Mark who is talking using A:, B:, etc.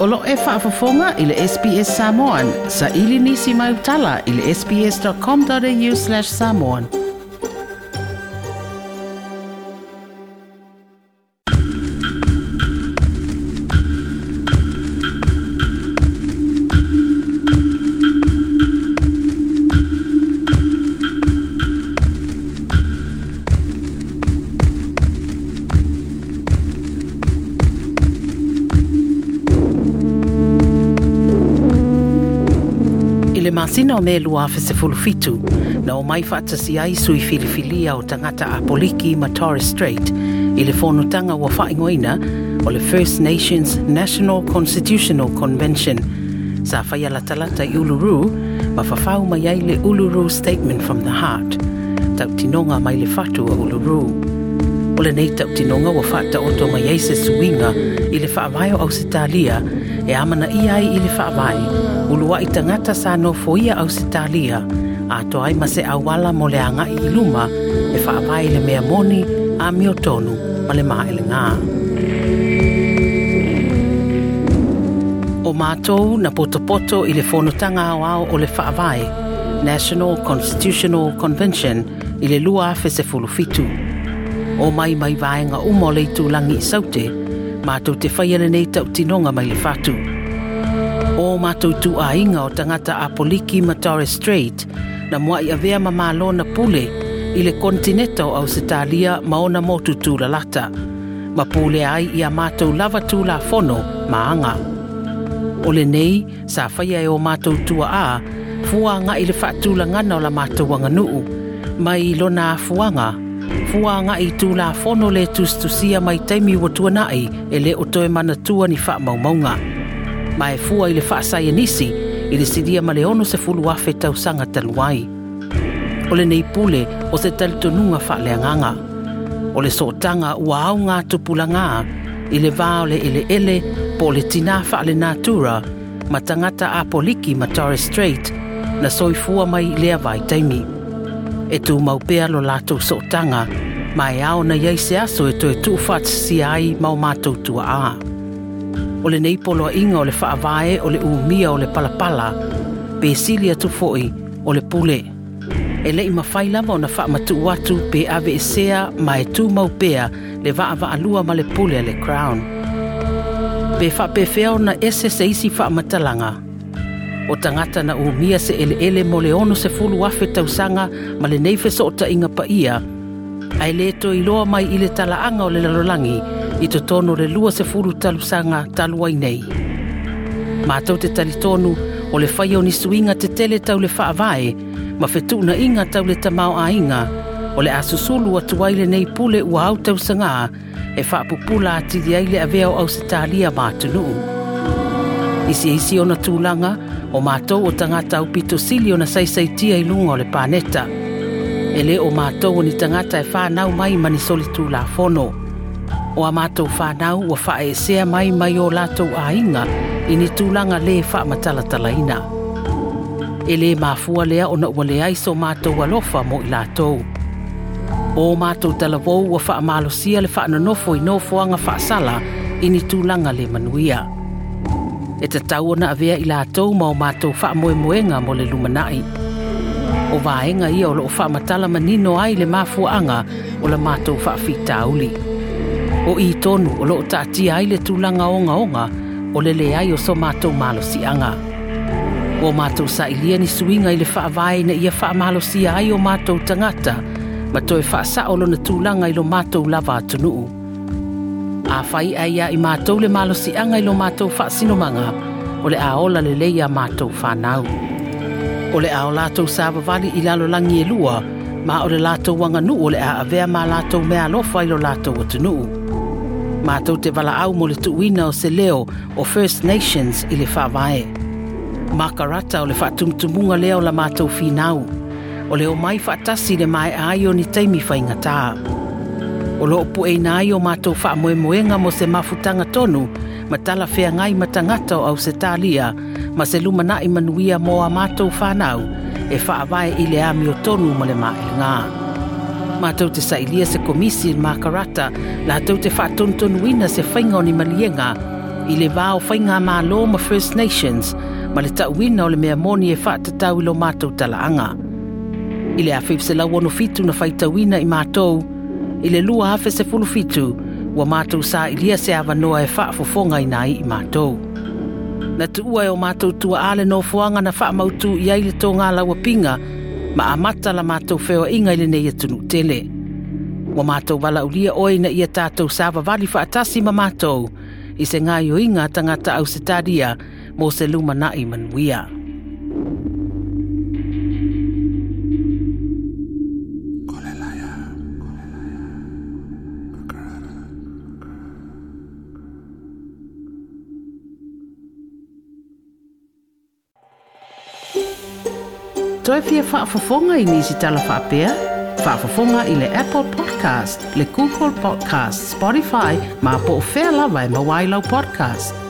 A: O lo e whaafafonga i le SPS Samoan. Sa ili nisi mai utala i sps.com.au samoan. masina o me lua fesefulu fitu na o mai faatasi ai sui filifilia o tagata apoliki ma Torres Strait i le fonutaga ua faa'igoina o le First Nations National Constitutional Convention sa faia latalata i Uluru ma fafau mai ai le Uluru Statement from the Heart tautinoga mai le fatu a Uluru. O lenei tautinoga ua faataoto mai ai se suiga i le faavae o Ausitalia e amana ia ai i le faavae ulua i tagata sa nofoia au se talia atoa ai ma se auala mo le agaʻi i luma e faavae i le mea moni a miotonu ma le maelegā o mātou na potopoto i le fonotaga aoao o le faavae national constitutional convention i le lua fesefulufitu o mai mai vaega uma o le itulagi i saute mātou te whaiana nei tau tinonga mai le fatu. O mātou tu a inga o tangata a poliki ma Strait, na mua i avea ma mālo na pule i le kontineta o Ausitalia ma ona motu tu la lata. Ma pule ai i a mātou lava tu la fono ma anga. O le nei, sa whaia e o mātou tu a a, fuanga i le whaatu la ngana o la mātou wanganuu, mai lona fuanga fua nga i tū la fono le tustusia mai taimi wa tuana ai e le o toe mana tua ni wha maumaunga. Ma e fua i le wha sai e nisi i le sidia ma le ono se fulu afe tau sanga taluai. O le neipule o se talitonunga wha le anganga. O le sotanga ua au ngā tupula ngā i le vā le ele ele po le tina wha le natura ma tangata a poliki ma Torres Strait na soifua mai lea vai taimi e tū mau lo lātou sotanga, tanga, mai ao na iei se aso e tō e tū si ai mau mātou tua a. O le neipolo a inga o le whaavae o le umia o le palapala, pe sili atu foi o le pule. E le ima faila mo na wha matu watu pe ave e sea mai tū maupea pea le vaava alua ma le pule le crown. Pe wha pe feo na ese se isi wha matalanga, o tangata na umia se ele ele mo le ono se fulu afe tausanga ma le neife so ta inga pa ia. Ai le to i loa mai i le tala o le lalolangi i to tono le lua se fulu talusanga talu ai nei. Ma tau te talitonu o le fai ni suinga te tele tau le faavae ma fetu na inga tau le tamau a inga o le asusulu wa tuai nei pule ua au tausanga e faapupula ati diai le aveo au se talia Isi e isi ona tūlanga, o matou o tangata upito ona saisaitia i luga o le paneta E lē o matou o ni tangata e whānau mai ma solitu la O a matou whānau ua wha e mai mai o latou āiga i ni tulaga lē fa'amatalatalaina E lē māfua lea ona ua leai so matou alofa mo i latou O matou talavou ua fa'amalosia le fa'anonofo i nofoaga fa'asala i ni tulaga le manuia. e te tau ona avea i lātou ma o mātou wha moe moenga mo le lumanai. O vaenga ia o loo wha matala manino ai le mafuanga o le mātou wha fitauli. O i tonu o loo tātia ai le tūlanga o ngaonga o le le ai o so mātou malosi anga. O mātou sa ilia ni suinga i le wha avae na ia wha malosi ai o mātou tangata ma toe wha sa o lo lona tūlanga i lo mātou lava atunuu. a fai ai a i mātou le malosi angai lo mātou wha sino manga o le aola le leia mātou whanau. O le aola tau sāwawari i lalo langi e lua, ma o le lātou wanga nu o le a avea mā lātou mea lo fai lo lātou o tunu. Mātou te wala au mo le tuwina o se leo o First Nations i le whawae. Makarata o le whatumtumunga leo la mātou whinau, o leo mai whatasi le mai aio ni teimi whaingataa. E o loo pueina ai o matou fa'amoemoega mo se mafutaga tonu, ma talafeagai ma tagata o au se tālia, ma se lumana manuia mo a matou whanau, e fa'avae i le ami o tonu mo le maelngā. matou te sailia se komisi i mākarata, lātou te fa'atonutonuina se faiga o ni maliega i le vāo whainga mālō ma First Nations, ma le tauina o le mea moni e fa'atatau i lo matou tala'aga I le a se na faitauina i matou i le lua hafe se fulu fitu ua mātou sā ilia se awanoa e whaafofonga i nai i mātou. Na tuua e o mātou tua ale no fuanga na whaamautu i aile tō ngā laua pinga ma a mata la mātou whewa inga i le neia e tunu tele. Ua mātou wala ulia oi na ia tātou sāwa wali whaatasi ma mātou i se ngā yoinga tangata au se tādia mō se luma na i manuia. toi faa fofonga i nisi tala Faa fofonga i le Apple Podcast, le Google Podcast, Spotify, ma po o whea lawa i mawailau podcast.